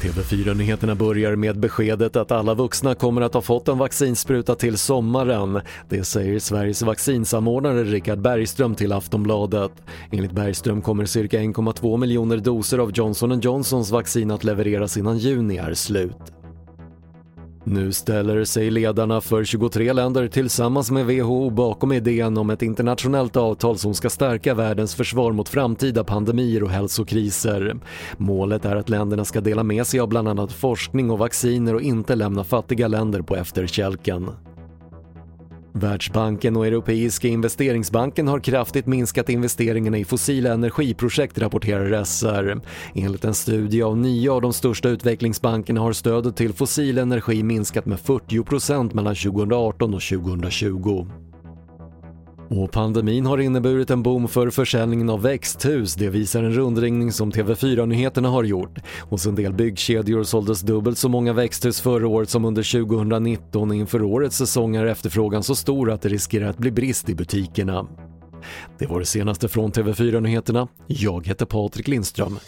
TV4-nyheterna börjar med beskedet att alla vuxna kommer att ha fått en vaccinspruta till sommaren. Det säger Sveriges vaccinsamordnare Richard Bergström till Aftonbladet. Enligt Bergström kommer cirka 1,2 miljoner doser av Johnson Johnsons vaccin att levereras innan juni är slut. Nu ställer sig ledarna för 23 länder tillsammans med WHO bakom idén om ett internationellt avtal som ska stärka världens försvar mot framtida pandemier och hälsokriser. Målet är att länderna ska dela med sig av bland annat forskning och vacciner och inte lämna fattiga länder på efterkälken. Världsbanken och Europeiska investeringsbanken har kraftigt minskat investeringarna i fossila energiprojekt rapporterar SR. Enligt en studie av nio av de största utvecklingsbankerna har stödet till fossil energi minskat med 40% mellan 2018 och 2020. Och pandemin har inneburit en boom för försäljningen av växthus, det visar en rundringning som TV4-nyheterna har gjort. Hos en del byggkedjor såldes dubbelt så många växthus förra året som under 2019 inför årets säsong är efterfrågan så stor att det riskerar att bli brist i butikerna. Det var det senaste från TV4-nyheterna. Jag heter Patrik Lindström.